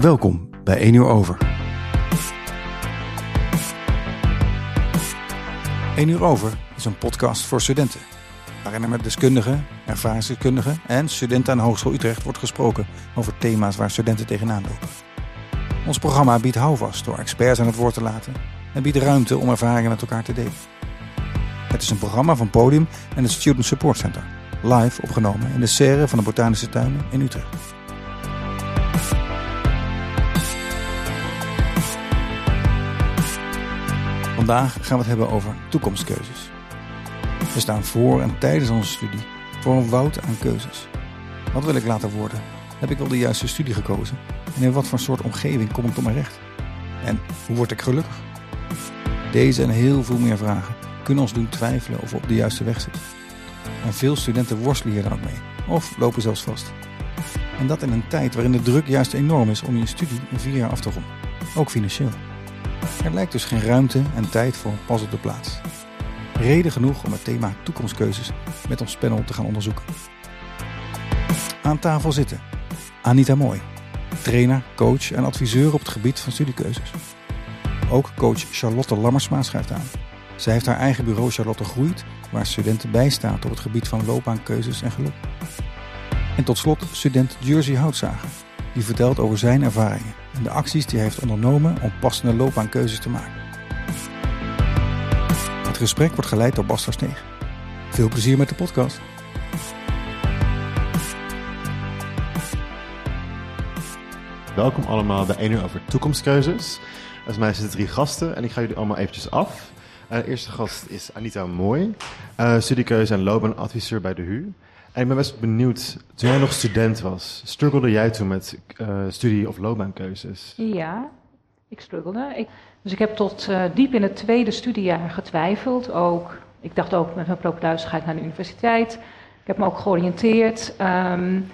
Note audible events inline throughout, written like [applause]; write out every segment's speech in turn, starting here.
Welkom bij 1 uur over. 1 uur over is een podcast voor studenten. Waarin er met deskundigen, ervaringsdeskundigen en studenten aan de Hogeschool Utrecht wordt gesproken over thema's waar studenten tegenaan lopen. Ons programma biedt houvast door experts aan het woord te laten en biedt ruimte om ervaringen met elkaar te delen. Het is een programma van Podium en het Student Support Center, live opgenomen in de serre van de Botanische Tuinen in Utrecht. Vandaag gaan we het hebben over toekomstkeuzes. We staan voor en tijdens onze studie voor een woud aan keuzes. Wat wil ik later worden? Heb ik wel de juiste studie gekozen? En in wat voor soort omgeving kom ik tot mijn recht? En hoe word ik gelukkig? Deze en heel veel meer vragen kunnen ons doen twijfelen of we op de juiste weg zitten. En veel studenten worstelen hier dan ook mee, of lopen zelfs vast. En dat in een tijd waarin de druk juist enorm is om je studie in vier jaar af te ronden, ook financieel. Er lijkt dus geen ruimte en tijd voor een pas op de plaats. Reden genoeg om het thema toekomstkeuzes met ons panel te gaan onderzoeken. Aan tafel zitten Anita Mooi, trainer, coach en adviseur op het gebied van studiekeuzes. Ook coach Charlotte Lammersma schuift aan. Zij heeft haar eigen bureau Charlotte Groeit, waar studenten bijstaat op het gebied van loopbaankeuzes en geluk. En tot slot student Jersey Houtzager, die vertelt over zijn ervaringen en de acties die hij heeft ondernomen om passende loopbaankeuzes te maken. Het gesprek wordt geleid door Bas Steeg. Veel plezier met de podcast. Welkom allemaal bij 1 uur over toekomstkeuzes. Als mij zitten drie gasten en ik ga jullie allemaal eventjes af. De eerste gast is Anita Mooi, uh, studiekeuze en loopbaanadviseur bij de HU. En ik ben best benieuwd, toen jij nog student was, struggelde jij toen met uh, studie- of loopbaankeuzes? Ja, ik struggelde. Ik, dus ik heb tot uh, diep in het tweede studiejaar getwijfeld. Ook, ik dacht ook met mijn propedeuse ga ik naar de universiteit. Ik heb me ook georiënteerd. Um,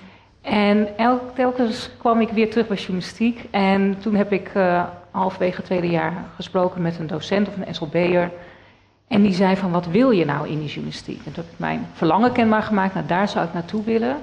en elk, telkens kwam ik weer terug bij journalistiek. En toen heb ik uh, halverwege het tweede jaar gesproken met een docent of een SLB'er. En die zei van, wat wil je nou in die journalistiek? En toen heb ik mijn verlangen kenbaar gemaakt, nou daar zou ik naartoe willen.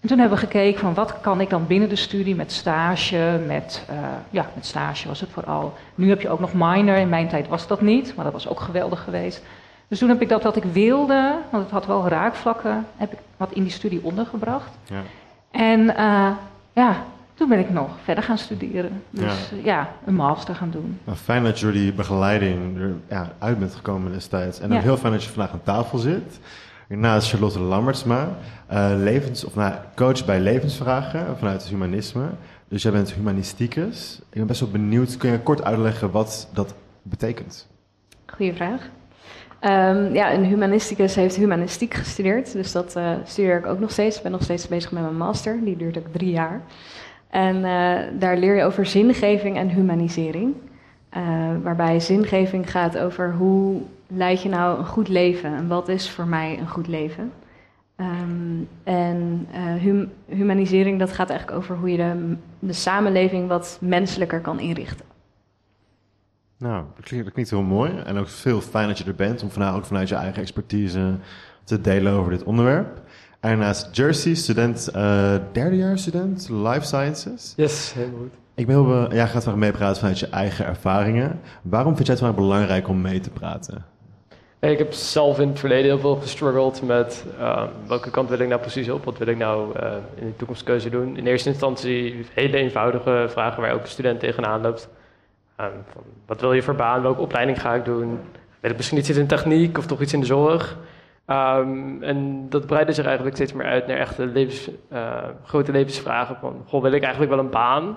En toen hebben we gekeken van, wat kan ik dan binnen de studie met stage, met, uh, ja, met stage was het vooral. Nu heb je ook nog minor, in mijn tijd was dat niet, maar dat was ook geweldig geweest. Dus toen heb ik dat wat ik wilde, want het had wel raakvlakken, heb ik wat in die studie ondergebracht. Ja. En uh, ja, toen ben ik nog verder gaan studeren. Dus ja, ja een master gaan doen. Nou, fijn dat jullie begeleiding er ja, uit bent gekomen destijds. En Ja. ook heel fijn dat je vandaag aan tafel zit. Hiernaast Charlotte Lammertsma, uh, levens, of, nou, coach bij levensvragen vanuit het humanisme. Dus jij bent humanisticus. Ik ben best wel benieuwd, kun je kort uitleggen wat dat betekent? Goeie vraag. Um, ja, een humanisticus heeft humanistiek gestudeerd, dus dat uh, studeer ik ook nog steeds. Ik ben nog steeds bezig met mijn master, die duurt ook drie jaar. En uh, daar leer je over zingeving en humanisering. Uh, waarbij zingeving gaat over hoe leid je nou een goed leven en wat is voor mij een goed leven. Um, en hum humanisering, dat gaat eigenlijk over hoe je de, de samenleving wat menselijker kan inrichten. Nou, dat klinkt, dat klinkt heel mooi. En ook veel fijn dat je er bent om vanuit, ook vanuit je eigen expertise te delen over dit onderwerp. En naast Jersey, student, uh, derdejaarsstudent, Life Sciences. Yes, helemaal goed. Ik ben heel, jij gaat vandaag meepraten vanuit je eigen ervaringen. Waarom vind jij het belangrijk om mee te praten? Ik heb zelf in het verleden heel veel gestruggeld met uh, welke kant wil ik nou precies op? Wat wil ik nou uh, in de toekomstkeuze doen? In eerste instantie hele eenvoudige vragen waar elke student tegenaan loopt. Um, van, wat wil je voor baan? Welke opleiding ga ik doen? Wil ik misschien iets in techniek of toch iets in de zorg? Um, en dat breidde zich eigenlijk steeds meer uit naar echte levens, uh, grote levensvragen. Van, wil ik eigenlijk wel een baan?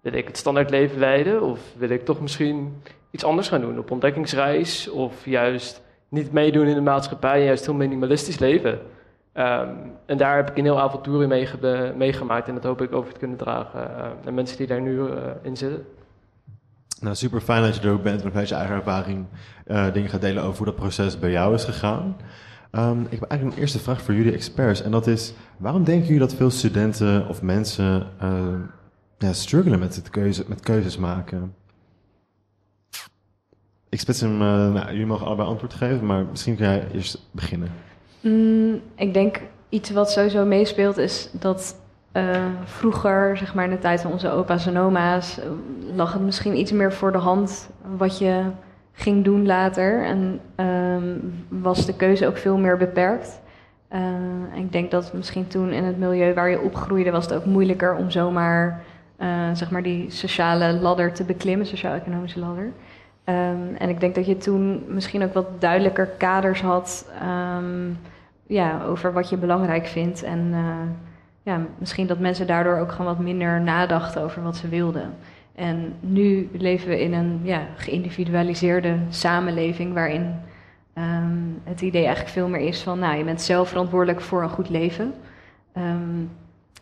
Wil ik het standaard leven leiden? Of wil ik toch misschien iets anders gaan doen? Op ontdekkingsreis? Of juist niet meedoen in de maatschappij en juist heel minimalistisch leven? Um, en daar heb ik een heel avontuur meege meegemaakt. En dat hoop ik over te kunnen dragen uh, naar mensen die daar nu uh, in zitten. Nou, super fijn dat je er ook bent en vanuit je eigen ervaring dingen gaat delen over hoe dat proces bij jou is gegaan. Um, ik heb eigenlijk een eerste vraag voor jullie experts. En dat is, waarom denken jullie dat veel studenten of mensen uh, ja, struggelen met, het keuze, met keuzes maken? Ik spits hem, uh, nou, jullie mogen allebei antwoord geven, maar misschien kan jij eerst beginnen. Mm, ik denk iets wat sowieso meespeelt is dat eh, vroeger, zeg maar in de tijd van onze opa's en oma's, eh, lag het misschien iets meer voor de hand wat je ging doen later. En ehm, was de keuze ook veel meer beperkt. Uh, ik denk dat misschien toen in het milieu waar je opgroeide, was het ook moeilijker om zomaar uh, zeg maar die sociale ladder te beklimmen, sociaal-economische ladder. Um, en ik denk dat je toen misschien ook wat duidelijker kaders had um, ja, over wat je belangrijk vindt. En uh, ja, misschien dat mensen daardoor ook gewoon wat minder nadachten over wat ze wilden. En nu leven we in een ja, geïndividualiseerde samenleving waarin um, het idee eigenlijk veel meer is van, nou, je bent zelf verantwoordelijk voor een goed leven. Um,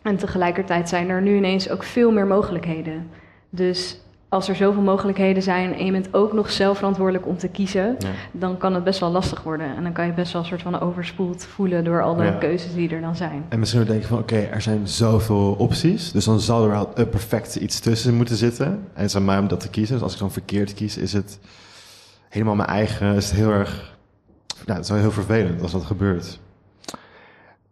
en tegelijkertijd zijn er nu ineens ook veel meer mogelijkheden. Dus als er zoveel mogelijkheden zijn en je bent ook nog zelf verantwoordelijk om te kiezen, ja. dan kan het best wel lastig worden. En dan kan je best wel een soort van overspoeld voelen door al de ja. keuzes die er dan zijn. En misschien denk je van oké, okay, er zijn zoveel opties, dus dan zal er wel een perfect iets tussen moeten zitten. En het is aan mij om dat te kiezen. Dus als ik dan verkeerd kies, is het helemaal mijn eigen, is het heel erg, ja, het is wel heel vervelend als dat gebeurt.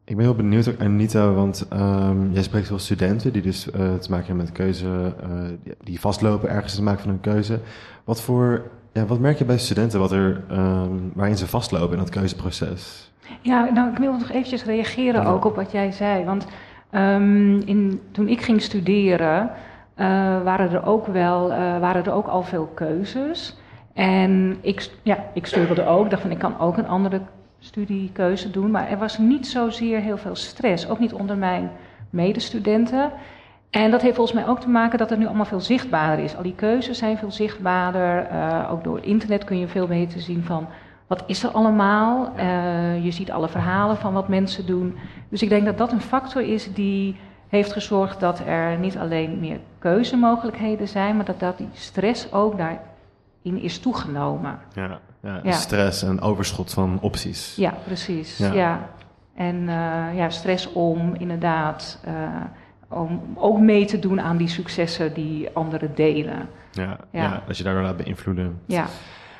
Ik ben heel benieuwd Anita, want um, jij spreekt veel studenten die dus uh, te maken hebben met keuze, uh, die vastlopen ergens te maken van een keuze. Wat voor, ja, wat merk je bij studenten wat er, um, waarin ze vastlopen in dat keuzeproces? Ja, nou, ik wil nog eventjes reageren ja. ook op wat jij zei. Want um, in, toen ik ging studeren, uh, waren er ook wel, waren er ook al veel keuzes. En ik, ja, ik stuurde ook, dacht van ik kan ook een andere studiekeuze doen. Maar er was niet zozeer heel veel stress, ook niet onder mijn medestudenten. En dat heeft volgens mij ook te maken dat het nu allemaal veel zichtbaarder is. Al die keuzes zijn veel zichtbaarder. Uh, ook door internet kun je veel beter zien van wat is er allemaal. Uh, je ziet alle verhalen van wat mensen doen. Dus ik denk dat dat een factor is die heeft gezorgd dat er niet alleen meer keuzemogelijkheden zijn, maar dat, dat die stress ook daarin is toegenomen. Ja. Ja, ja. Stress en overschot van opties. Ja, precies. Ja. ja. En uh, ja, stress om inderdaad uh, om ook mee te doen aan die successen die anderen delen. Ja, ja. dat je daardoor laat beïnvloeden. Ja.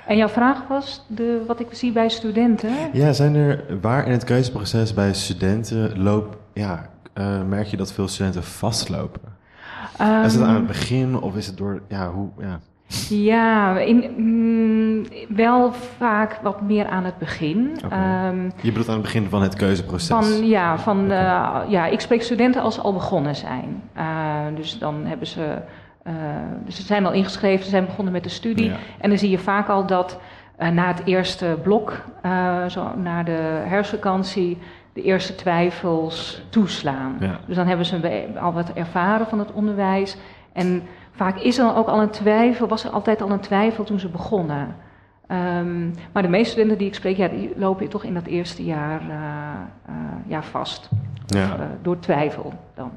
En jouw vraag was de, wat ik zie bij studenten? Ja, zijn er waar in het keuzeproces bij studenten loop, ja, uh, merk je dat veel studenten vastlopen? Um, is het aan het begin of is het door, ja, hoe, ja. Ja, in, mm, wel vaak wat meer aan het begin. Okay. Um, je bedoelt aan het begin van het keuzeproces? Van, ja, van, okay. uh, ja, ik spreek studenten als ze al begonnen zijn. Uh, dus dan hebben ze, uh, dus ze zijn al ingeschreven, ze zijn begonnen met de studie. Ja. En dan zie je vaak al dat na het eerste blok, zo na de herfstvakantie, de eerste twijfels toeslaan. Ja. Dus dan hebben ze al wat ervaren van het onderwijs. En Vaak is er ook al een twijfel, was er altijd al een twijfel toen ze begonnen. Um, maar de meeste studenten die ik spreek, ja, die lopen toch in dat eerste jaar uh, uh, ja, vast. Ja. Of, uh, door twijfel dan.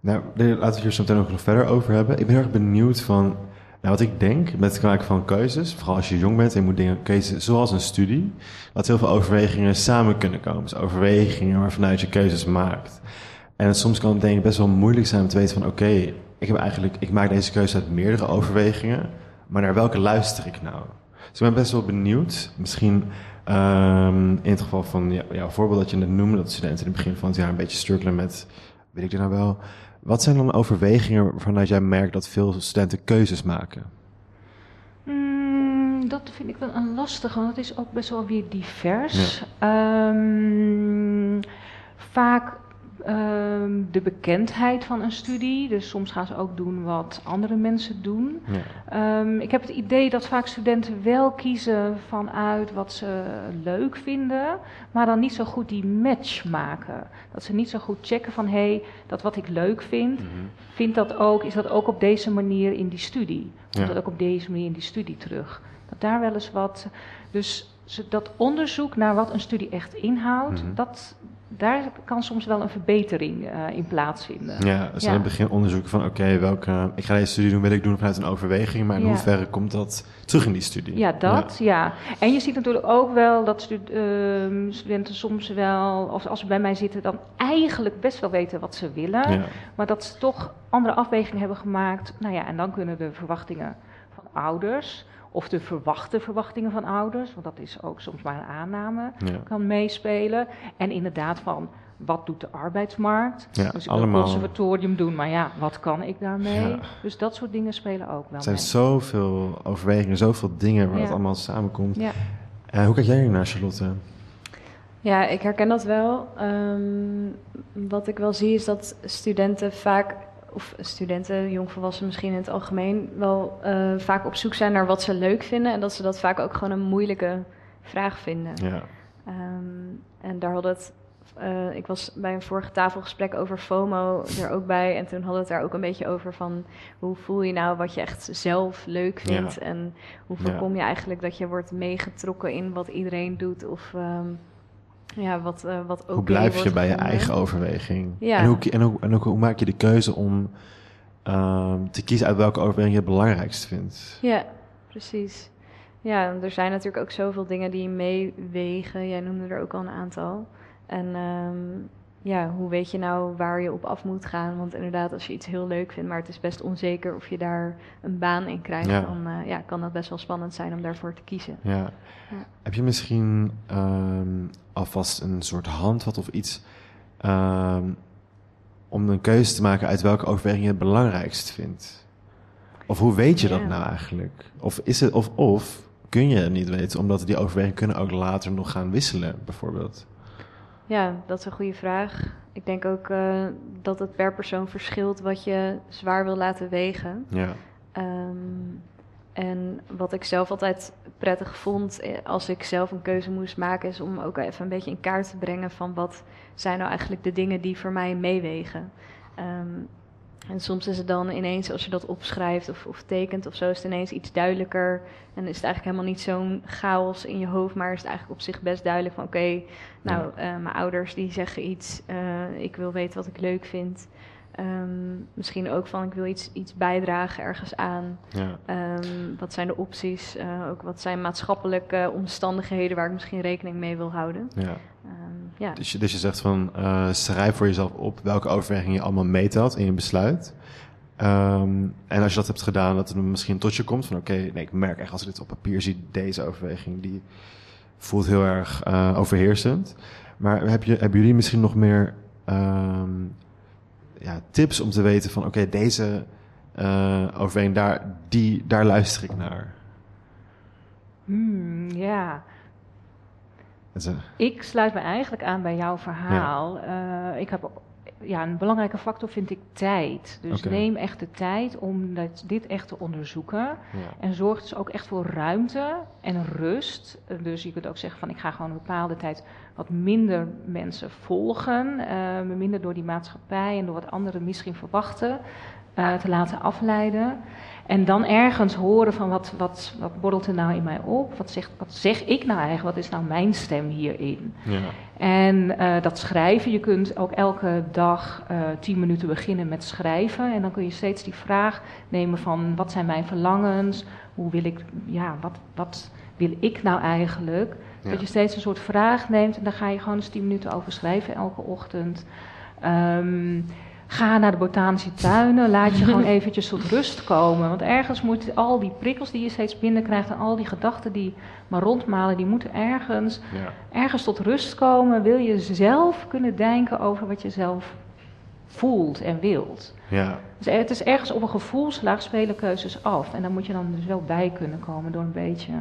Nou, laten we het hier zo meteen ook nog verder over hebben. Ik ben heel erg benieuwd van, nou, wat ik denk met het maken van keuzes, vooral als je jong bent en je moet dingen kiezen zoals een studie, dat heel veel overwegingen samen kunnen komen. Dus overwegingen waarvanuit je keuzes maakt. En soms kan het denk ik best wel moeilijk zijn om te weten van, oké, okay, ik, heb eigenlijk, ik maak deze keuze uit meerdere overwegingen, maar naar welke luister ik nou? Dus ik ben best wel benieuwd, misschien um, in het geval van ja, jouw voorbeeld dat je net noemde, dat studenten in het begin van het jaar een beetje struggelen met, weet ik dit nou wel, wat zijn dan overwegingen vanuit jij merkt dat veel studenten keuzes maken? Mm, dat vind ik wel een lastige, want het is ook best wel weer divers. Ja. Um, vaak Um, de bekendheid van een studie. Dus soms gaan ze ook doen wat andere mensen doen. Ja. Um, ik heb het idee dat vaak studenten wel kiezen vanuit wat ze leuk vinden, maar dan niet zo goed die match maken. Dat ze niet zo goed checken van hé, hey, dat wat ik leuk vind, mm -hmm. vindt dat ook, is dat ook op deze manier in die studie? Komt ja. dat ook op deze manier in die studie terug? Dat daar wel eens wat. Dus dat onderzoek naar wat een studie echt inhoudt, mm -hmm. dat, daar kan soms wel een verbetering uh, in plaatsvinden. Ja, dus ja. aan het begin onderzoeken van oké, okay, welke ik ga deze studie doen, wil ik doen vanuit een overweging, maar in ja. hoeverre komt dat terug in die studie? Ja, dat, ja. ja. En je ziet natuurlijk ook wel dat uh, studenten soms wel, of als ze bij mij zitten, dan eigenlijk best wel weten wat ze willen, maar dat ze toch andere afwegingen hebben gemaakt. Nou ja, en dan kunnen de verwachtingen van ouders Of de verwachte verwachtingen van ouders, want dat is ook soms maar een aanname, Ja. kan meespelen. En inderdaad van, wat doet de arbeidsmarkt? Ja, dus ik allemaal. een conservatorium doen, maar ja, wat kan ik daarmee? Ja. Dus dat soort dingen spelen ook wel Er zijn mee. zoveel overwegingen, zoveel dingen waar Ja. het allemaal samenkomt. Ja. Eh, hoe kijk jij hier naar, Charlotte? Ja, ik herken dat wel. Ehm, wat ik wel zie is dat studenten vaak, of studenten, jongvolwassenen misschien in het algemeen, wel eh, vaak op zoek zijn naar wat ze leuk vinden. En dat ze dat vaak ook gewoon een moeilijke vraag vinden. Ja, Ehm, en daar hadden het. eh, ik was bij een vorige tafelgesprek over FOMO er ook bij. En toen hadden we het daar ook een beetje over van hoe voel je nou wat je echt zelf leuk vindt. Ja. En hoe voorkom je eigenlijk dat je wordt meegetrokken in wat iedereen doet. Of ehm, ja, wat, eh wat ook hoe blijf je bij je eigen overweging? Ja. En, hoe, en, hoe, en ook, hoe maak je de keuze om ehm, te kiezen uit welke overweging je het belangrijkst vindt? Ja, precies. Ja, er zijn natuurlijk ook zoveel dingen die meewegen. Jij noemde er ook al een aantal. En ehm, ja, hoe weet je nou waar je op af moet gaan? Want inderdaad, als je iets heel leuk vindt, maar het is best onzeker of je daar een baan in krijgt, Ja. dan eh, ja, kan dat best wel spannend zijn om daarvoor te kiezen. Ja. Ja. Heb je misschien ehm, alvast een soort handvat of iets ehm, om een keuze te maken uit welke overweging je het belangrijkst vindt? Of hoe weet je dat nou eigenlijk? Of, is het, of, of kun je het niet weten, omdat die overwegingen kunnen ook later nog gaan wisselen, bijvoorbeeld? Ja, dat is een goede vraag. Ik denk ook eh, dat het per persoon verschilt wat je zwaar wil laten wegen. Ja, Ehm, en wat ik zelf altijd prettig vond eh, als ik zelf een keuze moest maken, is om ook even een beetje in kaart te brengen van wat zijn nou eigenlijk de dingen die voor mij meewegen. Ehm, en soms is het dan ineens, als je dat opschrijft of, of tekent of zo, is het ineens iets duidelijker. En is het eigenlijk helemaal niet zo'n chaos in je hoofd, maar is het eigenlijk op zich best duidelijk van oké, nou, eh, mijn ouders die zeggen iets, eh, ik wil weten wat ik leuk vind. Ehm, misschien ook van ik wil iets, iets bijdragen ergens aan. ja, Ehm, wat zijn de opties? Eh, ook wat zijn maatschappelijke omstandigheden waar ik misschien rekening mee wil houden? ja. Ehm, ja. Dus je, dus je zegt van, eh, schrijf voor jezelf op welke overwegingen je allemaal meetelt in je besluit. En als je dat hebt gedaan, dat het misschien tot je komt van, oké, nee, ik merk echt als ik dit op papier zie, deze overweging, die voelt heel erg eh, overheersend. Maar heb je, hebben jullie misschien nog meer ja, tips om te weten van, oké, deze eh, overweging, daar, die, daar luister ik naar? Hmm, ja, is, ik sluit me eigenlijk aan bij jouw verhaal. Eh, ik heb, ja, een belangrijke factor vind ik tijd. Dus neem echt de tijd om dat, dit echt te onderzoeken. ja. En zorg dus ook echt voor ruimte en rust. Eh, Dus je kunt ook zeggen van ik ga gewoon een bepaalde tijd wat minder mensen volgen. me minder door die maatschappij en door wat anderen misschien verwachten eh, te laten afleiden. En dan ergens horen van wat, wat, wat borrelt er nou in mij op? Wat, zegt, wat zeg ik nou eigenlijk? Wat is nou mijn stem hierin? ja. En eh, dat schrijven, je kunt ook elke dag tien minuten beginnen met schrijven. En dan kun je steeds die vraag nemen van wat zijn mijn verlangens? Hoe wil ik, ja, wat, wat wil ik nou eigenlijk? Ja. Dat je steeds een soort vraag neemt en daar ga je gewoon eens tien minuten over schrijven elke ochtend. Ehm, ga naar de botanische tuinen, laat je gewoon [laughs] eventjes tot rust komen. Want ergens moet al die prikkels die je steeds binnenkrijgt en al die gedachten die maar rondmalen, die moeten ergens ja. ergens tot rust komen, wil je zelf kunnen denken over wat je zelf voelt en wilt. ja. Dus het is ergens op een gevoelslaag spelen keuzes af. En daar moet je dan dus wel bij kunnen komen door een beetje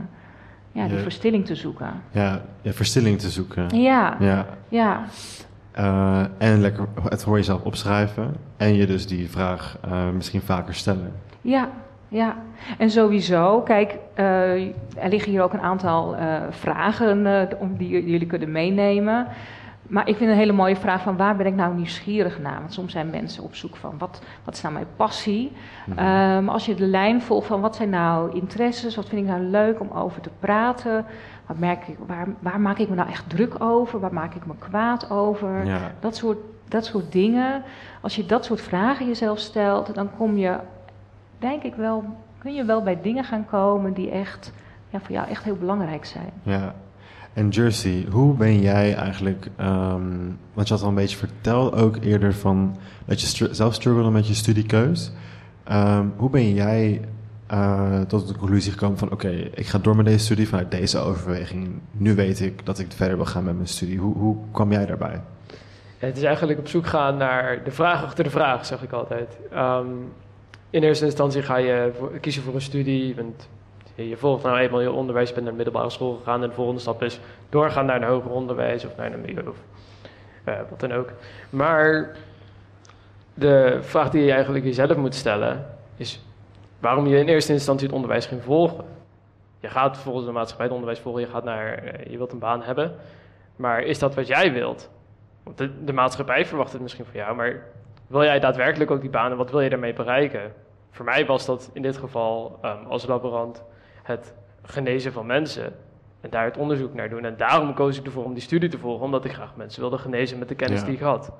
ja, die Ja. verstilling te zoeken. Ja, ja, verstilling te zoeken. Ja, Ja. ja, Eh, en lekker het voor jezelf opschrijven. En je dus die vraag eh, misschien vaker stellen. ja, ja. En sowieso, kijk, eh, er liggen hier ook een aantal vragen om die jullie kunnen meenemen. Maar ik vind een hele mooie vraag van waar ben ik nou nieuwsgierig naar? Want soms zijn mensen op zoek van wat, wat is nou mijn passie? Mhm. Ehm, als je de lijn volgt van wat zijn nou interesses, wat vind ik nou leuk om over te praten? Wat merk ik, waar, waar maak ik me nou echt druk over? Waar maak ik me kwaad over? Ja, Dat, soort, dat soort dingen. Als je dat soort vragen jezelf stelt, dan kom je, denk ik wel, kun je wel bij dingen gaan komen die echt, ja, voor jou echt heel belangrijk zijn. ja. En Jersey, hoe ben jij eigenlijk... ehm, want je had al een beetje verteld ook eerder van... dat je zelf struggelde met je studiekeus. Ehm, hoe ben jij eh, tot de conclusie gekomen van... oké, ik ga door met deze studie vanuit deze overweging. Nu weet ik dat ik verder wil gaan met mijn studie. Hoe, hoe kwam jij daarbij? Het is eigenlijk op zoek gaan naar de vraag achter de vraag, zeg ik altijd. Ehm, in eerste instantie ga je kiezen voor een studie. Je, bent, je volgt nou eenmaal je onderwijs, bent naar de middelbare school gegaan... en de volgende stap is doorgaan naar een hoger onderwijs of naar een milieu of uh, wat dan ook. Maar de vraag die je eigenlijk jezelf moet stellen is waarom je in eerste instantie het onderwijs ging volgen. Je gaat volgens de maatschappij het onderwijs volgen, je, gaat naar, eh, je wilt een baan hebben. Maar is dat wat jij wilt? Want de, maatschappij verwacht het misschien van jou, maar wil jij daadwerkelijk ook die baan en wat wil je daarmee bereiken? Voor mij was dat in dit geval um, als laborant het genezen van mensen en daar het onderzoek naar doen. En daarom koos ik ervoor om die studie te volgen, omdat ik graag mensen wilde genezen met de kennis die ik had.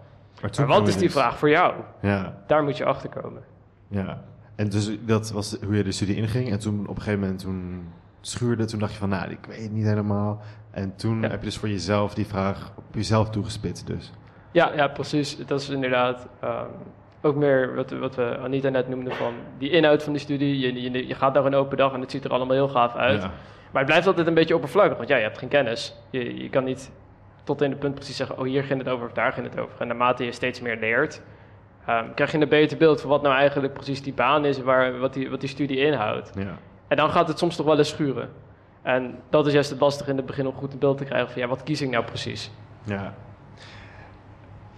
Maar, maar wat is die vraag voor jou? Ja. Daar moet je achter komen. Ja, en dus dat was hoe je de studie inging. En toen op een gegeven moment toen schuurde, toen dacht je van, nou, ik weet het niet helemaal. En toen heb je dus voor jezelf die vraag op jezelf toegespitst dus. Ja, ja precies. Dat is inderdaad um, ook meer wat, wat we Anita net noemden van die inhoud van die studie. Je, je, je gaat daar een open dag en het ziet er allemaal heel gaaf uit. Ja. Maar het blijft altijd een beetje oppervlakkig, want ja, je hebt geen kennis. Je, je kan niet tot in de punt precies zeggen, oh hier ging het over of daar ging het over. En naarmate je steeds meer leert, um, krijg je een beter beeld van wat nou eigenlijk precies die baan is, waar, wat, die, wat die studie inhoudt. Ja. En dan gaat het soms toch wel eens schuren. En dat is juist het lastige in het begin om goed een beeld te krijgen van ja, wat kies ik nou precies? Ja.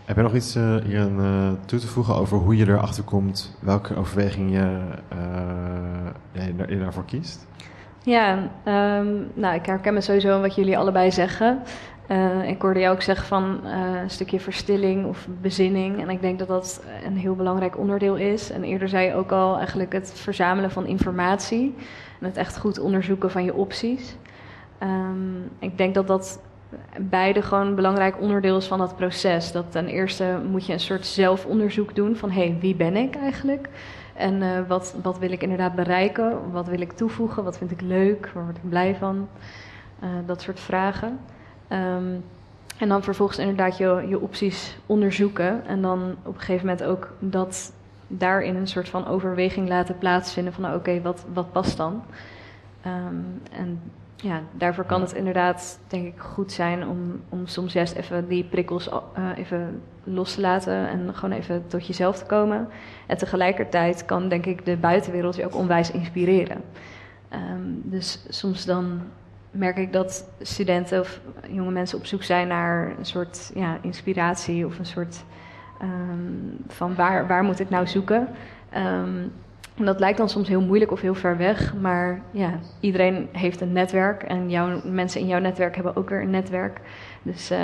Heb je nog iets uh, hier aan, uh, toe te voegen over hoe je erachter komt, welke overweging je, uh, je daarvoor kiest? Ja, um, nou, ik herken me sowieso wat jullie allebei zeggen. Ik hoorde jou ook zeggen van een stukje verstilling of bezinning. En ik denk dat dat een heel belangrijk onderdeel is. En eerder zei je ook al eigenlijk het verzamelen van informatie. En het echt goed onderzoeken van je opties. Um, ik denk dat dat beide gewoon belangrijk onderdeel is van dat proces. Dat ten eerste moet je een soort zelfonderzoek doen van hé, hey, wie ben ik eigenlijk? En uh, wat, wat wil ik inderdaad bereiken? Wat wil ik toevoegen? Wat vind ik leuk? Waar word ik blij van? dat soort vragen. Um, en dan vervolgens inderdaad je, je opties onderzoeken. En dan op een gegeven moment ook dat daarin een soort van overweging laten plaatsvinden van oké, wat, wat past dan? Um, en ja, daarvoor kan het inderdaad denk ik goed zijn om, om soms juist even die prikkels uh, even los te laten en gewoon even tot jezelf te komen. En tegelijkertijd kan denk ik de buitenwereld je ook onwijs inspireren. Um, dus soms dan merk ik dat studenten of jonge mensen op zoek zijn naar een soort ja, inspiratie of een soort um, van waar, waar moet ik nou zoeken. Um, en dat lijkt dan soms heel moeilijk of heel ver weg, maar ja, iedereen heeft een netwerk en jouw, mensen in jouw netwerk hebben ook weer een netwerk. Dus uh,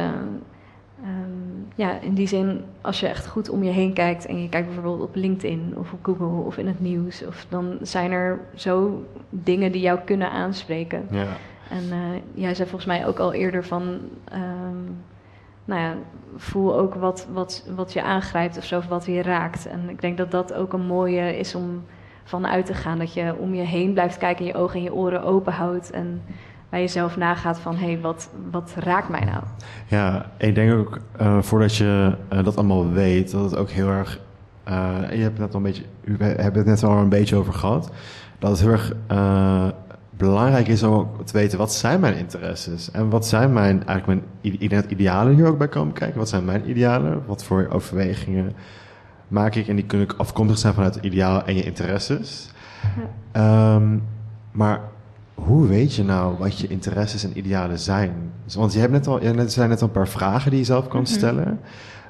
um, ja, in die zin, als je echt goed om je heen kijkt en je kijkt bijvoorbeeld op LinkedIn of op Google of in het nieuws, of, dan zijn er zo dingen die jou kunnen aanspreken. Ja. En uh, jij zei volgens mij ook al eerder van, um, nou ja, voel ook wat, wat, wat je aangrijpt of zo, of wat je raakt. En ik denk dat dat ook een mooie is om vanuit te gaan. Dat je om je heen blijft kijken en je ogen en je oren open houdt. En bij jezelf nagaat van, hé, hey, wat, wat raakt mij nou? Ja, ik denk ook, uh, voordat je uh, dat allemaal weet, dat het ook heel erg... Uh, je hebt het net al een beetje, u hebt het net al een beetje over gehad. Dat het heel erg belangrijk is om ook te weten wat zijn mijn interesses en wat zijn mijn eigenlijk mijn idealen hier ook bij komen kijken. Wat zijn mijn idealen? Wat voor overwegingen maak ik en die kunnen afkomstig zijn vanuit het ideaal en je interesses. Ja. Um, maar hoe weet je nou wat je interesses en idealen zijn? Want je hebt net al, je zijn net al een paar vragen die je zelf kan mhm. stellen.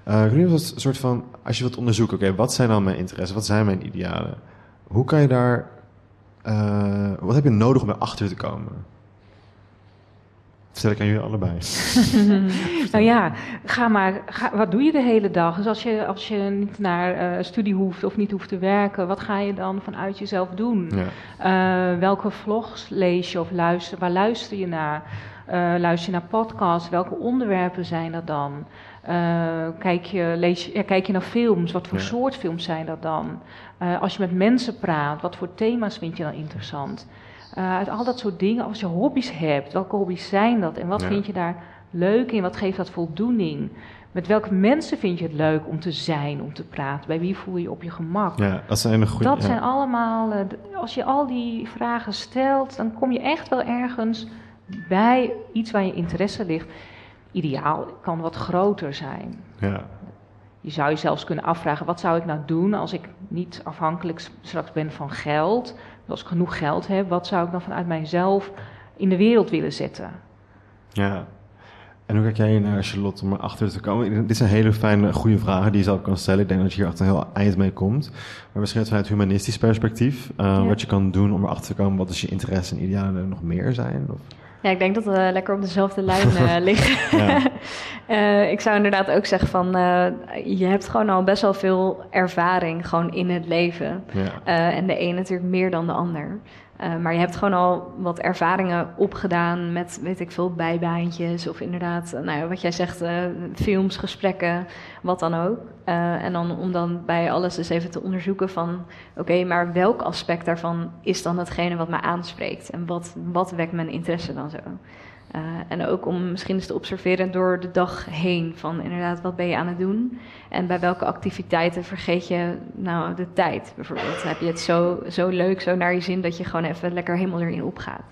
Uh, ik een soort van, als je wilt onderzoeken, oké, wat zijn dan mijn interesses, wat zijn mijn idealen? Hoe kan je daar uh, wat heb je nodig om erachter te komen? Stel ik aan jullie allebei. [laughs] nou ja, ga maar. Ga, wat doe je de hele dag? Dus als je, als je niet naar uh, studie hoeft of niet hoeft te werken, wat ga je dan vanuit jezelf doen? Ja. Uh, welke vlogs lees je of luister? Waar luister je naar? Uh, luister je naar podcasts? Welke onderwerpen zijn dat dan? kijk, je, lees, ja, kijk je naar films? Wat voor soort films zijn dat dan? Uh, als je met mensen praat, wat voor thema's vind je dan interessant? Uh, uit al dat soort dingen, als je hobby's hebt, welke hobby's zijn dat en wat vind je daar leuk in? Wat geeft dat voldoening? Met welke mensen vind je het leuk om te zijn, om te praten? Bij wie voel je je op je gemak? Ja, dat zijn een goede. Dat ja. zijn allemaal, eh, als je al die vragen stelt, dan kom je echt wel ergens bij iets waar je interesse ligt. Ideaal kan wat groter zijn. Ja. Je zou je zelfs kunnen afvragen: wat zou ik nou doen als ik niet afhankelijk straks ben van geld? Als ik genoeg geld heb, wat zou ik dan vanuit mijzelf in de wereld willen zetten? Ja. En hoe kijk jij naar, Charlotte, om erachter te komen? Dit zijn hele fijne, goede vragen die je zelf kan stellen. Ik denk dat je hier achter een heel eind mee komt. Maar misschien vanuit humanistisch perspectief, eh, Ja. wat je kan doen om erachter te komen, wat is je interesse en idealen nog meer zijn? Of, Ja, ik denk dat we lekker op dezelfde lijn eh, [laughs] liggen. Ja. [laughs] Eh, ik zou inderdaad ook zeggen van, eh, je hebt gewoon al best wel veel ervaring gewoon in het leven. ja. En de een natuurlijk meer dan de ander. Eh, maar je hebt gewoon al wat ervaringen opgedaan met, weet ik veel, bijbaantjes. Of inderdaad, eh, nou ja, wat jij zegt, eh, films, gesprekken, wat dan ook. En dan om dan bij alles eens even te onderzoeken van... oké, maar welk aspect daarvan is dan hetgene wat mij aanspreekt? En wat, wat wekt mijn interesse dan zo? Eh, en ook om misschien eens te observeren door de dag heen. Van inderdaad, wat ben je aan het doen? En bij welke activiteiten vergeet je nou de tijd? Bijvoorbeeld, heb je het zo, zo leuk, zo naar je zin... dat je gewoon even lekker helemaal erin opgaat?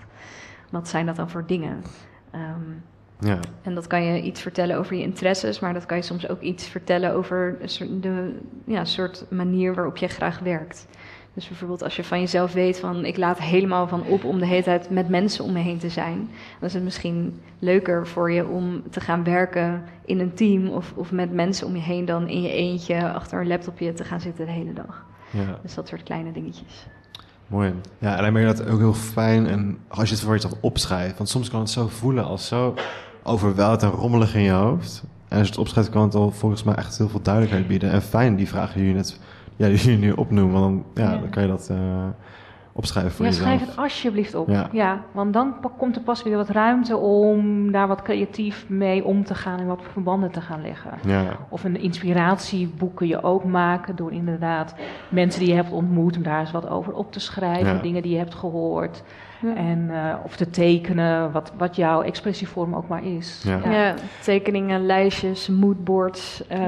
Wat zijn dat dan voor dingen? Ehm, ja. en dat kan je iets vertellen over je interesses... maar dat kan je soms ook iets vertellen over de ja, soort manier waarop je graag werkt. Dus bijvoorbeeld als je van jezelf weet van ik laat helemaal van op om de hele tijd met mensen om me heen te zijn. Dan is het misschien leuker voor je om te gaan werken in een team of, of met mensen om je heen dan in je eentje achter een laptopje te gaan zitten de hele dag. ja. Dus dat soort kleine dingetjes. Mooi. Ja, alleen maar dat ook heel fijn. En als je het voor jezelf opschrijft. Want soms kan het zo voelen als zo overweldigd en rommelig in je hoofd. En als je het opschrijft, kan het al volgens mij echt heel veel duidelijkheid bieden. En fijn, die vragen die je net ja, die je nu opnoemt. Want dan, ja, Ja. dan kan je dat eh, opschrijven voor Ja, jezelf. schrijf het alsjeblieft op. Ja. Ja. want dan komt er pas weer wat ruimte om daar wat creatief mee om te gaan en wat verbanden te gaan leggen. Ja, Of een inspiratieboek kun je ook maken door inderdaad mensen die je hebt ontmoet, om daar eens wat over op te schrijven, Ja. dingen die je hebt gehoord. Ja. En, eh, of te tekenen, wat, wat jouw expressievorm ook maar is. Ja. Ja, tekeningen, lijstjes, moodboards. eh,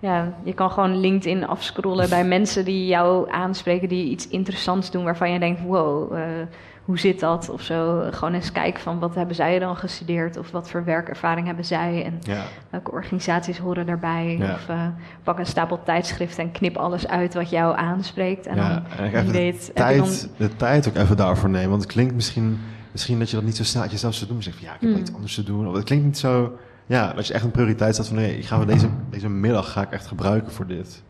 Ja. je kan gewoon LinkedIn afscrollen bij mensen die jou aanspreken, die iets interessants doen waarvan je denkt, wow, eh, hoe zit dat? Of zo. Gewoon eens kijken van wat hebben zij dan gestudeerd of wat voor werkervaring hebben zij en ja, welke organisaties horen daarbij. Ja. Of eh, pak een stapel tijdschriften en knip alles uit wat jou aanspreekt. En ja. dan, En weet, de dan... tijd, de tijd ook even daarvoor nemen. Want het klinkt misschien, misschien dat je dat niet zo snel uit jezelf zou doen. Je zegt van ja, ik heb Hmm. iets anders te doen. Of het klinkt niet zo... Ja, dat je echt een prioriteit staat van nee, ik ga deze, deze middag ga ik echt gebruiken voor dit.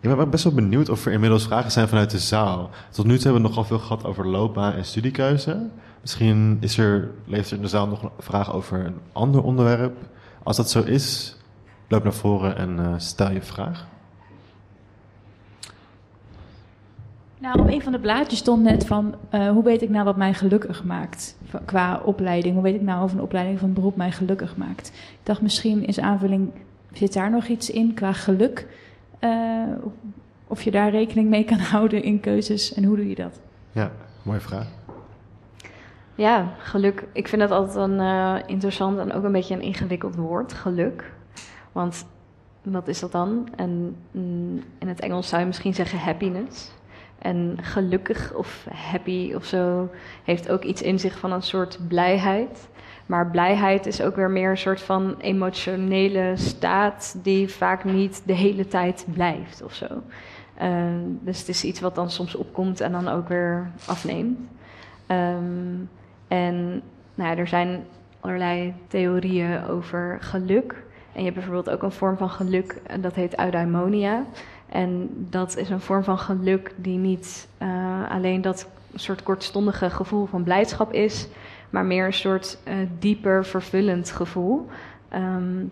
Ik ben best wel benieuwd of er inmiddels vragen zijn vanuit de zaal. Tot nu toe hebben we nogal veel gehad over loopbaan en studiekeuze. Misschien is er, leeft er in de zaal nog een vraag over een ander onderwerp. Als dat zo is, loop naar voren en eh, stel je vraag. Nou, op een van de blaadjes stond net van eh, hoe weet ik nou wat mij gelukkig maakt qua opleiding? Hoe weet ik nou of een opleiding van beroep mij gelukkig maakt? Ik dacht misschien is aanvulling, zit daar nog iets in qua geluk? Eh, of- of je daar rekening mee kan [laughs] houden in keuzes en hoe doe je dat? Ja, mooie vraag. Ja, geluk. Ik vind dat altijd een eh, interessant en ook een beetje een ingewikkeld woord, geluk. Want wat is dat dan? En mm, in het Engels zou je misschien zeggen happiness. En gelukkig of happy of zo heeft ook iets in zich van een soort blijheid. Maar blijheid is ook weer meer een soort van emotionele staat die vaak niet de hele tijd blijft of zo. Eh, dus het is iets wat dan soms opkomt en dan ook weer afneemt. Ehm, en nou er zijn allerlei theorieën over geluk. En je hebt bijvoorbeeld ook een vorm van geluk, en dat heet eudaimonia. En dat is een vorm van geluk die niet eh, alleen dat soort kortstondige gevoel van blijdschap is, maar meer een soort eh, dieper vervullend gevoel. ehm,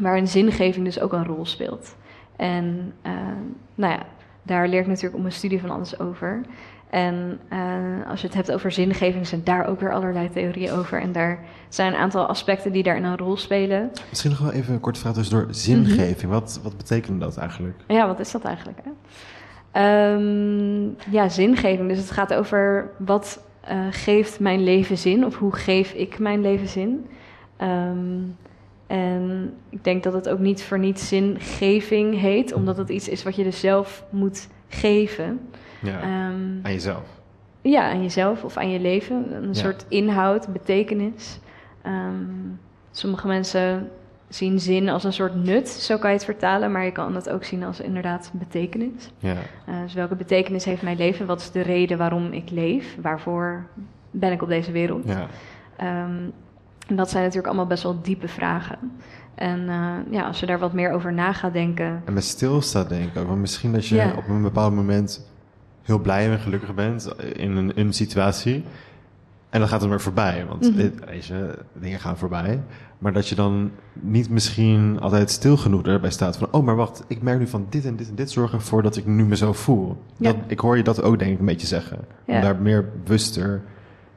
waarin zingeving dus ook een rol speelt. En eh, nou ja, daar leer ik natuurlijk op mijn studie van alles over. En eh, als je het hebt over zingeving, zijn daar ook weer allerlei theorieën over. En daar zijn een aantal aspecten die daarin een rol spelen. Misschien nog wel even een korte vraag tussendoor. Zingeving, wat, wat betekent dat eigenlijk? Ja, wat is dat eigenlijk? Hè? Ehm, ja, zingeving. Dus het gaat over wat eh, geeft mijn leven zin of hoe geef ik mijn leven zin. Ehm, en ik denk dat het ook niet voor niets zingeving heet, omdat het iets is wat je dus zelf moet geven. Ja. Ehm, Aan jezelf. ja, aan jezelf of aan je leven. Een Ja. soort inhoud, betekenis. Ehm, sommige mensen zien zin als een soort nut, zo kan je het vertalen. Maar je kan het ook zien als inderdaad betekenis. Ja. Eh, dus welke betekenis heeft mijn leven? Wat is de reden waarom ik leef? Waarvoor ben ik op deze wereld? Ja. Ehm, en dat zijn natuurlijk allemaal best wel diepe vragen. En eh, ja, als je daar wat meer over na gaat denken. En met stilstaat denk ik ook. Want misschien dat je Ja. op een bepaald moment heel blij en gelukkig bent in een, in een situatie. En dan gaat het weer voorbij. Want weet je, dingen gaan voorbij. Maar dat je dan niet misschien altijd stil genoeg erbij staat van... oh, maar wacht, ik merk nu van dit en dit en dit zorgen ervoor dat ik nu me zo voel. Ja. Dat, ik hoor je dat ook denk ik een beetje zeggen. Ja. Om daar meer bewuster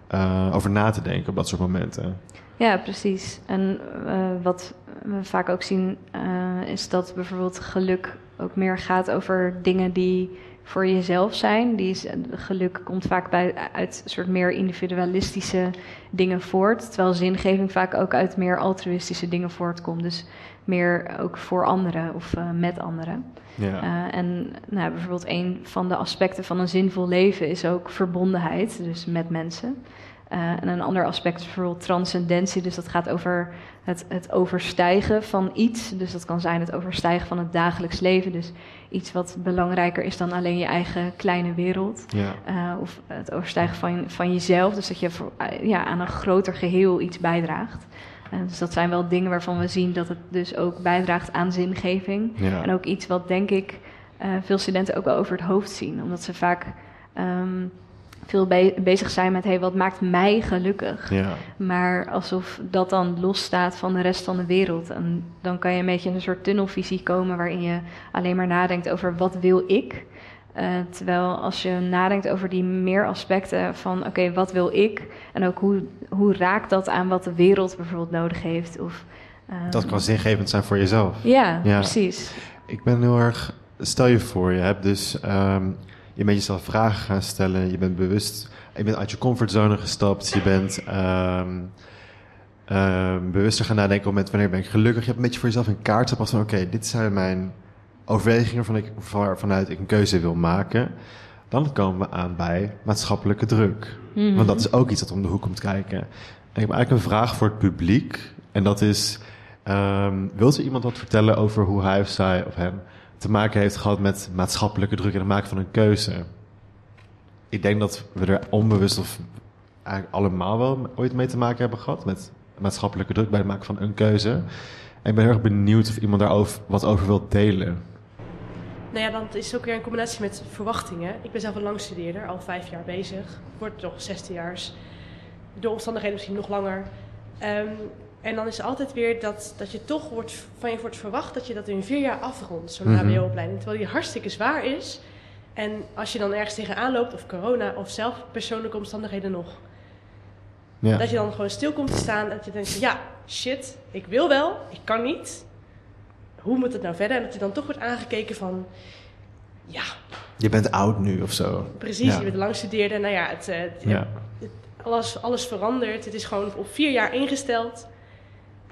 eh, over na te denken op dat soort momenten. Ja, precies. En eh, wat we vaak ook zien, eh, is dat bijvoorbeeld geluk ook meer gaat over dingen die voor jezelf zijn. Die is, geluk komt vaak bij, uit soort meer individualistische dingen voort. Terwijl zingeving vaak ook uit meer altruïstische dingen voortkomt. Dus meer ook voor anderen of eh, met anderen. Ja. Eh, en nou, bijvoorbeeld een van de aspecten van een zinvol leven is ook verbondenheid, dus met mensen. Eh, en een ander aspect is bijvoorbeeld transcendentie, dus dat gaat over het, het overstijgen van iets. Dus dat kan zijn het overstijgen van het dagelijks leven, dus iets wat belangrijker is dan alleen je eigen kleine wereld. ja. Eh, of het overstijgen van, van jezelf, dus dat je voor, eh, ja, aan een groter geheel iets bijdraagt. Dus dat zijn wel dingen waarvan we zien dat het dus ook bijdraagt aan zingeving. Ja. En ook iets wat denk ik veel studenten ook wel over het hoofd zien. Omdat ze vaak ehm, veel be- bezig zijn met hey, wat maakt mij gelukkig. ja. Maar alsof dat dan losstaat van de rest van de wereld. En dan kan je een beetje in een soort tunnelvisie komen waarin je alleen maar nadenkt over wat wil ik. Eh, terwijl als je nadenkt over die meer aspecten van oké, wat wil ik? En ook hoe, hoe raakt dat aan wat de wereld bijvoorbeeld nodig heeft? Of, ehm, Dat kan zingevend zijn voor jezelf. Ja, Ja. precies. Ik ben heel erg. Stel je voor, je hebt dus. ehm, je bent jezelf vragen gaan stellen. Je bent bewust. Je bent uit je comfortzone gestapt. Je bent. ehm, bewuster gaan nadenken met wanneer ben ik gelukkig. Je hebt een beetje voor jezelf een kaart gepast van: oké, dit zijn mijn overwegingen waarvan ik, vanuit ik een keuze wil maken. Dan komen we aan bij maatschappelijke druk. Mhm. Want dat is ook iets dat om de hoek komt kijken. En ik heb eigenlijk een vraag voor het publiek. En dat is: ehm, wilt u iemand wat vertellen over hoe hij of zij of hem te maken heeft gehad met maatschappelijke druk en het maken van een keuze? Ik denk dat we er onbewust of eigenlijk allemaal wel ooit mee te maken hebben gehad met maatschappelijke druk bij het maken van een keuze. En ik ben heel erg benieuwd of iemand daarover wat over wil delen. Nou ja, dan is het ook weer een combinatie met verwachtingen. Ik ben zelf een langstudeerder, al vijf jaar bezig. Wordt nog 16 jaar. Door omstandigheden misschien nog langer. Ehm, en dan is er altijd weer dat, dat je toch wordt, van je wordt verwacht dat je dat in vier jaar afrondt, zo'n Mhm. HBO-opleiding. Terwijl die hartstikke zwaar is. En als je dan ergens tegenaan loopt, of corona, of zelf persoonlijke omstandigheden nog. Ja. Dat je dan gewoon stil komt te staan en dat je denkt, ja, shit, ik wil wel, ik kan niet. Hoe moet het nou verder? En dat je dan toch wordt aangekeken van, ja, Je bent oud nu of zo. precies, Ja. je bent langstudeerde. Nou ja, het, eh, het- Ja. het- alles, alles verandert. Het is gewoon op vier jaar ingesteld.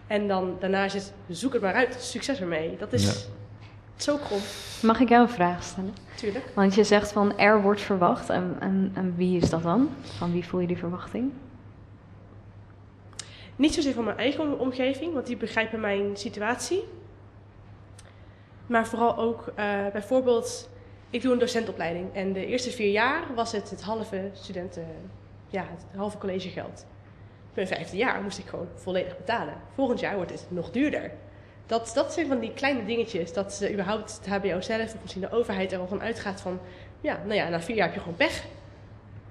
En dan daarna is het, zoek het maar uit, succes ermee. Dat is Ja. zo krom, Mag ik jou een vraag stellen? natuurlijk. Want je zegt van er wordt verwacht. En, en, en wie is dat dan? Van wie voel je die verwachting? Niet zozeer van mijn eigen omgeving, want die begrijpen mijn situatie. Maar vooral ook eh, bijvoorbeeld, ik doe een docentopleiding. En de eerste vier jaar was het het halve studenten, ja, het halve collegegeld. Mijn vijfde jaar moest ik gewoon volledig betalen. Volgend jaar wordt het nog duurder. Dat, dat zijn van die kleine dingetjes, dat ze überhaupt het HBO zelf of misschien de overheid er al van uitgaat van, ja, nou ja, na vier jaar heb je gewoon pech.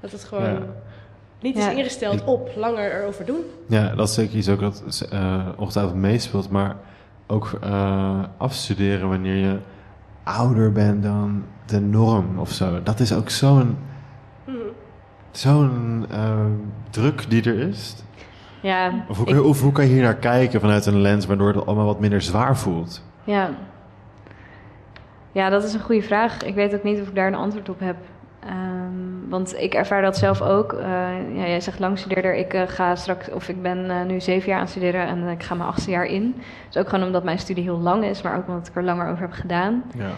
Dat het gewoon Ja. niet Ja. is ingesteld op langer erover doen. Ja, dat is zeker iets ook dat eh ongetwijfeld meespeelt. Maar ook eh, afstuderen wanneer je ouder bent dan de norm of zo. Dat is ook zo'n Mhm. zo'n eh, druk die er is. Ja, Of hoe, ik- of hoe kan je hier naar kijken vanuit een lens waardoor het allemaal wat minder zwaar voelt? Ja. ja, dat is een goede vraag. Ik weet ook niet of ik daar een antwoord op heb. Ehm, want ik ervaar dat zelf ook. Eh, ja, jij zegt langstudeerder. Ik uh, ga straks, of ik ben uh, nu zeven jaar aan het studeren en ik ga mijn achtste jaar in. Dus ook gewoon omdat mijn studie heel lang is, maar ook omdat ik er langer over heb gedaan. Ja.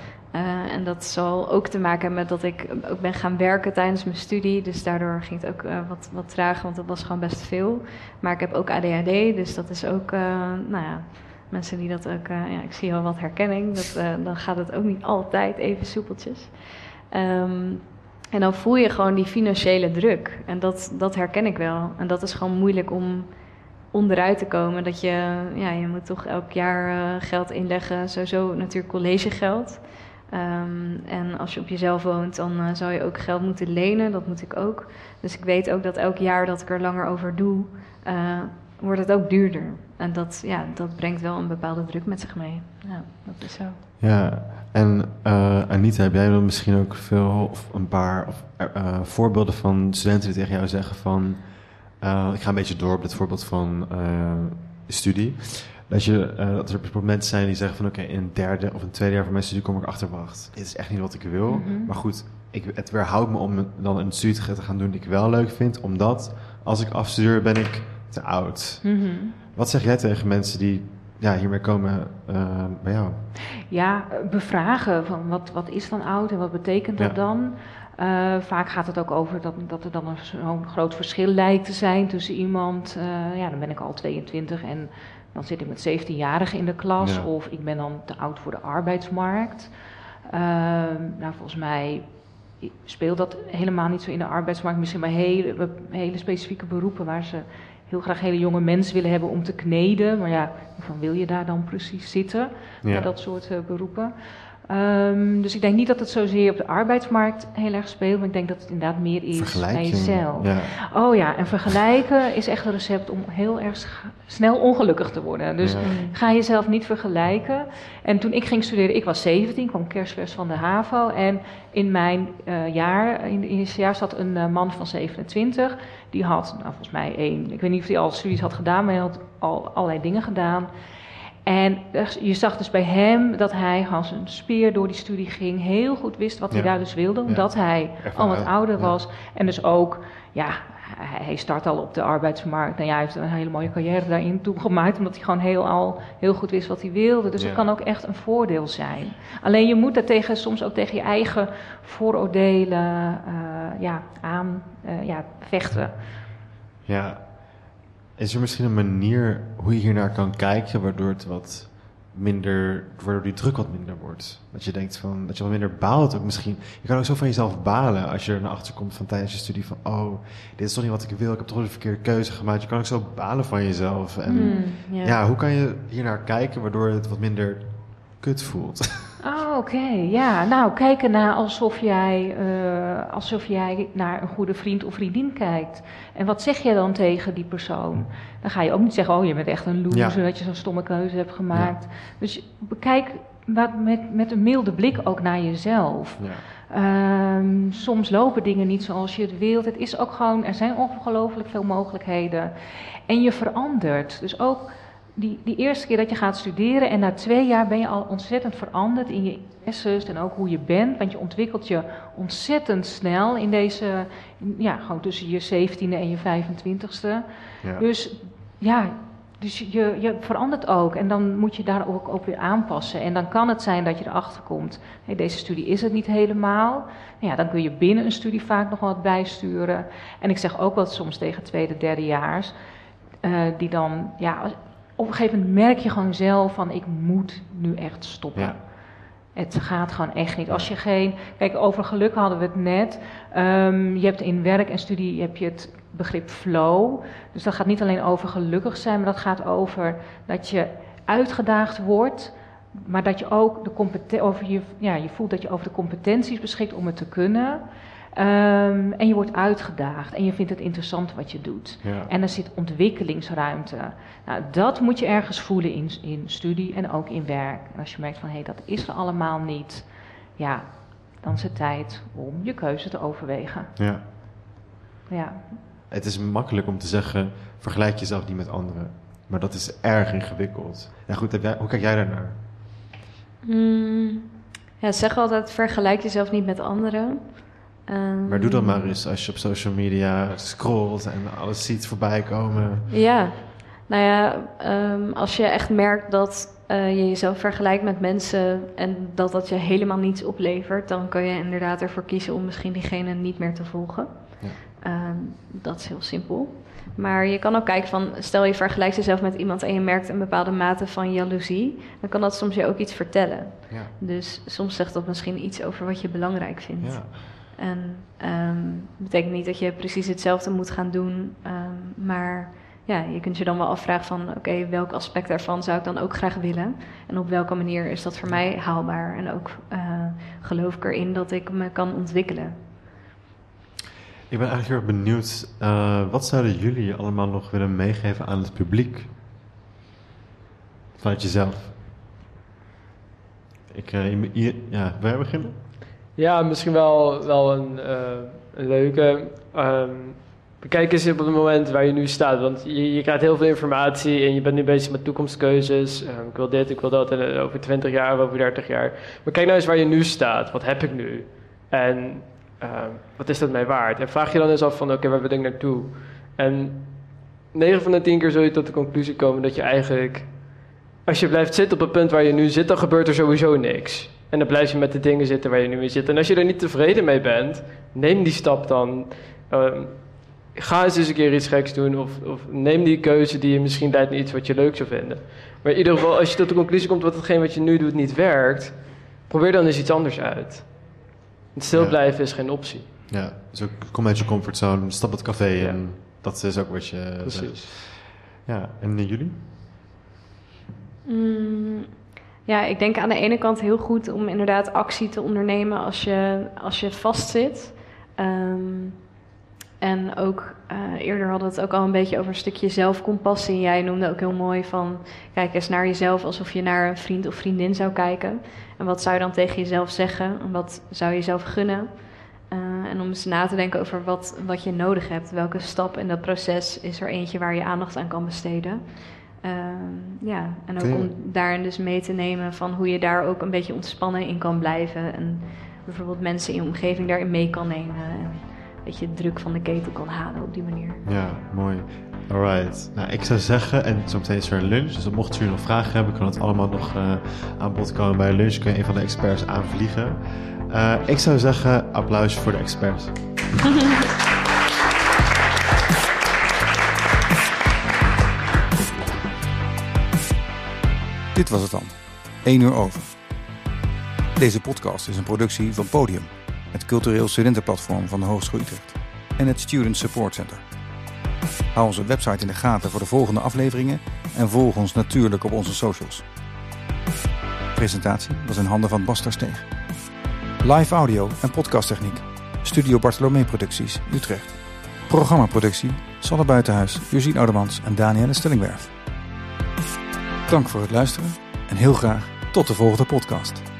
En dat zal ook te maken hebben met dat ik ook ben gaan werken tijdens mijn studie. Dus daardoor ging het ook wat, wat trager, want dat was gewoon best veel. Maar ik heb ook ADHD, dus dat is ook, nou ja mensen die dat ook, ja, ik zie al wat herkenning, dat, dan gaat het ook niet altijd even soepeltjes. Um, en dan voel je gewoon die financiële druk. En dat, dat herken ik wel. En dat is gewoon moeilijk om onderuit te komen. Dat je, ja, je moet toch elk jaar uh, geld inleggen. Sowieso natuurlijk collegegeld. Um, en als je op jezelf woont, dan uh, zou je ook geld moeten lenen. Dat moet ik ook. Dus ik weet ook dat elk jaar dat ik er langer over doe, uh, wordt het ook duurder. En dat, ja, dat brengt wel een bepaalde druk met zich mee. Ja, dat is zo. Ja, en uh, Anita, heb jij dan misschien ook veel of een paar of, voorbeelden van studenten die tegen jou zeggen van... Ik ga een beetje door op dit voorbeeld van studie. Dat, je, dat er momenten zijn die zeggen van oké, okay, in het derde of een tweede jaar van mijn studie kom ik achter, wacht, dit is echt niet wat ik wil. Mm -hmm. Maar goed, ik, het weerhoudt me om dan een studie te gaan doen die ik wel leuk vind, omdat als ik afstudeer ben ik te oud. Mm -hmm. Wat zeg jij tegen mensen die ja, hiermee komen uh, bij jou? Ja, bevragen van wat, wat is dan oud en wat betekent dat dan? Uh, vaak gaat het ook over dat, dat er dan zo'n groot verschil lijkt te zijn tussen iemand, uh, ja, dan ben ik al 22 en dan zit ik met 17-jarigen in de klas, ja. of ik ben dan te oud voor de arbeidsmarkt. nou, volgens mij speelt dat helemaal niet zo in de arbeidsmarkt. Misschien maar hele, hele specifieke beroepen waar ze heel graag hele jonge mensen willen hebben om te kneden. Maar ja, van wil je daar dan precies zitten? Ja. dat soort uh, beroepen. Um, dus ik denk niet dat het zozeer op de arbeidsmarkt heel erg speelt, maar ik denk dat het inderdaad meer is bij jezelf. Ja. Oh ja, en vergelijken is echt een recept om heel erg snel ongelukkig te worden. Dus ja. ga jezelf niet vergelijken. En toen ik ging studeren, ik was 17, kwam kerstvers van de HAVO. En in mijn uh, jaar, in het eerste jaar, zat een uh, man van 27. Die had, nou, volgens mij één, ik weet niet of hij al studies had gedaan, maar hij had al allerlei dingen gedaan. En je zag dus bij hem dat hij als een speer door die studie ging, heel goed wist wat hij daar dus wilde, omdat hij al wat ouder was. En dus ook, ja, hij start al op de arbeidsmarkt. En ja, hij heeft een hele mooie carrière daarin toegemaakt, omdat hij gewoon heel, al, heel goed wist wat hij wilde. Dus dat kan ook echt een voordeel zijn. Alleen je moet daartegen soms ook tegen je eigen vooroordelen uh, ja, aan uh, ja, vechten. Ja, is er misschien een manier hoe je hier naar kan kijken, waardoor het wat minder, waardoor die druk wat minder wordt? Dat je denkt van, dat je wat minder baalt ook misschien. Je kan ook zo van jezelf balen als je er naar achter komt van tijdens je studie van, oh, dit is toch niet wat ik wil, ik heb toch de verkeerde keuze gemaakt. Je kan ook zo balen van jezelf. En mm, yeah. ja, hoe kan je hier naar kijken waardoor het wat minder kut voelt? [laughs] Oh, oké. Okay. Ja, nou, kijken naar alsof jij, uh, alsof jij naar een goede vriend of vriendin kijkt. En wat zeg je dan tegen die persoon? Dan ga je ook niet zeggen, oh, je bent echt een loser ja. dat je zo'n stomme keuze hebt gemaakt. Ja. Dus bekijk met, met een milde blik ook naar jezelf. Ja. Um, soms lopen dingen niet zoals je het wilt. Het is ook gewoon, er zijn ongelooflijk veel mogelijkheden. En je verandert. Dus ook die, die eerste keer dat je gaat studeren en na twee jaar ben je al ontzettend veranderd in je interesses en ook hoe je bent. Want je ontwikkelt je ontzettend snel in deze, ja, gewoon tussen je 17e en je 25e. Ja. Dus ja, dus je, je verandert ook en dan moet je daar ook op weer aanpassen. En dan kan het zijn dat je erachter komt, hey, deze studie is het niet helemaal. Nou ja, dan kun je binnen een studie vaak nog wat bijsturen. En ik zeg ook wel soms tegen tweede, derdejaars, uh, die dan, ja, op een gegeven moment merk je gewoon zelf van ik moet nu echt stoppen. Ja. Het gaat gewoon echt niet. Als je geen. Kijk, over geluk hadden we het net. Um, je hebt in werk en studie heb je het begrip flow. Dus dat gaat niet alleen over gelukkig zijn, maar dat gaat over dat je uitgedaagd wordt. Maar dat je ook de competentie over je, ja, je voelt dat je over de competenties beschikt om het te kunnen. Um, en je wordt uitgedaagd en je vindt het interessant wat je doet. Ja. En er zit ontwikkelingsruimte. Nou, dat moet je ergens voelen in, in studie en ook in werk. En als je merkt van hé, hey, dat is er allemaal niet, ja, dan is het tijd om je keuze te overwegen. Ja. ja. Het is makkelijk om te zeggen, vergelijk jezelf niet met anderen. Maar dat is erg ingewikkeld. Ja, goed, jij, hoe kijk jij daarnaar? Mm, ja, zeg altijd, vergelijk jezelf niet met anderen. Ehm, Maar doe dat maar eens als je op social media scrolt en alles ziet voorbij komen. Ja, nou ja, ehm, als je echt merkt dat eh, je jezelf vergelijkt met mensen en dat dat je helemaal niets oplevert, dan kun je inderdaad ervoor kiezen om misschien diegene niet meer te volgen. Ja. Ehm, dat is heel simpel. Maar je kan ook kijken van, stel je vergelijkt jezelf met iemand en je merkt een bepaalde mate van jaloezie, dan kan dat soms je ook iets vertellen. Ja. Dus soms zegt dat misschien iets over wat je belangrijk vindt. Ja. En ehm betekent niet dat je precies hetzelfde moet gaan doen, ehm, maar ja, je kunt je dan wel afvragen van, oké, welk aspect daarvan zou ik dan ook graag willen? En op welke manier is dat voor mij haalbaar? En ook eh, geloof ik erin dat ik me kan ontwikkelen. Ik ben eigenlijk heel erg benieuwd, eh, wat zouden jullie allemaal nog willen meegeven aan het publiek? Vanuit jezelf. Ik, eh, ja, wil jij beginnen? Ja, misschien wel, wel een, eh, leuke. Ehm, bekijk eens op het moment waar je nu staat. Want je, je krijgt heel veel informatie en je bent nu bezig met toekomstkeuzes. Ehm, ik wil dit, ik wil dat en, eh, over 20 jaar, over 30 jaar. Maar kijk nou eens waar je nu staat. Wat heb ik nu? En ehm, wat is dat mij waard? En vraag je dan eens af van, oké, waar wil ik naartoe? En 9 van de 10 keer zul je tot de conclusie komen dat je eigenlijk... Als je blijft zitten op het punt waar je nu zit, dan gebeurt er sowieso niks. En dan blijf je met de dingen zitten waar je nu mee zit. En als je er niet tevreden mee bent, neem die stap dan. Ehm, ga eens eens een keer iets geks doen. Of, of neem die keuze die je misschien leidt naar iets wat je leuk zou vinden. Maar in ieder geval, als je tot de conclusie komt dat hetgeen wat je nu doet niet werkt, probeer dan eens iets anders uit. Stil Ja. blijven is geen optie. Ja, dus ook kom uit je comfortzone, stap het café Ja. in. Dat is ook wat je zegt. Precies. Ja, en jullie? Mm, ja, ik denk aan de ene kant heel goed om inderdaad actie te ondernemen als je, als je vastzit. Ehm, en ook, eh, eerder hadden we het ook al een beetje over een stukje zelfcompassie. Jij noemde ook heel mooi van, kijk eens naar jezelf alsof je naar een vriend of vriendin zou kijken. En wat zou je dan tegen jezelf zeggen? En wat zou je jezelf gunnen? Eh, en om eens na te denken over wat, wat je nodig hebt. Welke stap in dat proces is er eentje waar je aandacht aan kan besteden? Ehm, ja, en ook je- om daarin dus mee te nemen van hoe je daar ook een beetje ontspannen in kan blijven. En bijvoorbeeld mensen in je omgeving daarin mee kan nemen. En een beetje de druk van de ketel kan halen op die manier. Ja, mooi. Alright. Nou, ik zou zeggen, en zo meteen is er een lunch, dus mochten jullie nog vragen hebben, kan het allemaal nog eh, aan bod komen bij lunch. Kun je een van de experts aanvliegen. Eh, ik zou zeggen, applaus voor de experts. [laughs] Dit was het dan. 1 uur over. Deze podcast is een productie van Podium, het cultureel studentenplatform van de Hogeschool Utrecht en het Student Support Center. Hou onze website in de gaten voor de volgende afleveringen en volg ons natuurlijk op onze socials. Presentatie was in handen van Bas Steeg. Live audio en podcasttechniek. Studio Bartolomee Producties, Utrecht. Programmaproductie, Sanne Buitenhuis, Josien Oudemans en Danielle Stellingwerf. Dank voor het luisteren en heel graag tot de volgende podcast.